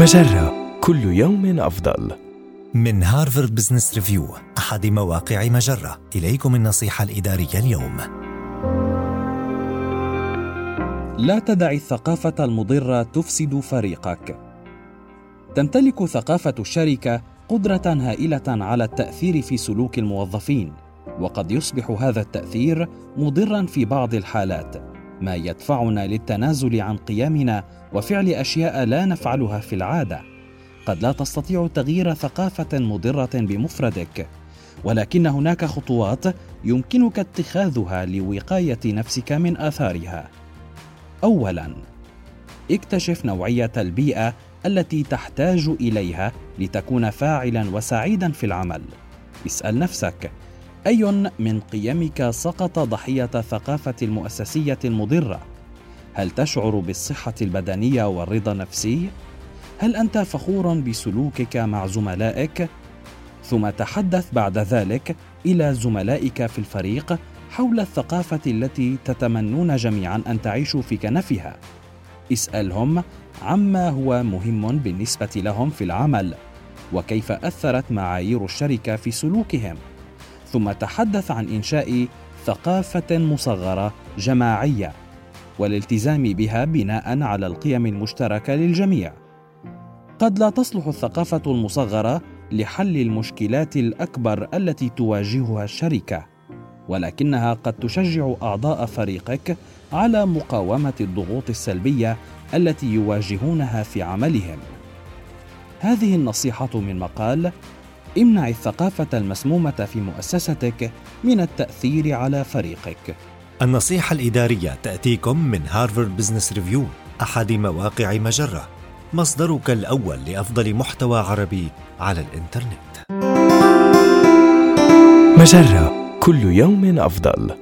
مجرة كل يوم أفضل. من هارفارد بزنس ريفيو أحد مواقع مجرة إليكم النصيحة الإدارية اليوم لا تدع الثقافة المضرة تفسد فريقك. تمتلك ثقافة الشركة قدرة هائلة على التأثير في سلوك الموظفين، وقد يصبح هذا التأثير مضرا في بعض الحالات، ما يدفعنا للتنازل عن قيمنا وفعل أشياء لا نفعلها في العادة. قد لا تستطيع تغيير ثقافة مضرة بمفردك ولكن هناك خطوات يمكنك اتخاذها لوقاية نفسك من آثارها. اولا اكتشف نوعية البيئة التي تحتاج إليها لتكون فاعلا وسعيدا في العمل. اسأل نفسك أي من قيمك سقط ضحية ثقافة المؤسسية المضرة؟ هل تشعر بالصحة البدنية والرضا النفسي؟ هل أنت فخور بسلوكك مع زملائك؟ ثم تحدث بعد ذلك إلى زملائك في الفريق حول الثقافة التي تتمنون جميعا أن تعيشوا في كنفها. اسألهم عما هو مهم بالنسبة لهم في العمل وكيف أثرت معايير الشركة في سلوكهم. ثم تحدث عن إنشاء ثقافة مصغرة جماعية والالتزام بها بناء على القيم المشتركة للجميع. قد لا تصلح الثقافة المصغرة لحل المشكلات الأكبر التي تواجهها الشركة ولكنها قد تشجع أعضاء فريقك على مقاومة الضغوط السلبية التي يواجهونها في عملهم. هذه النصيحة من مقال امنع الثقافة المسمومة في مؤسستك من التأثير على فريقك. النصيحة الإدارية تأتيكم من هارفارد بزنس ريفيو أحد مواقع مجرة. مصدرك الأول لأفضل محتوى عربي على الإنترنت. مجرة كل يوم أفضل.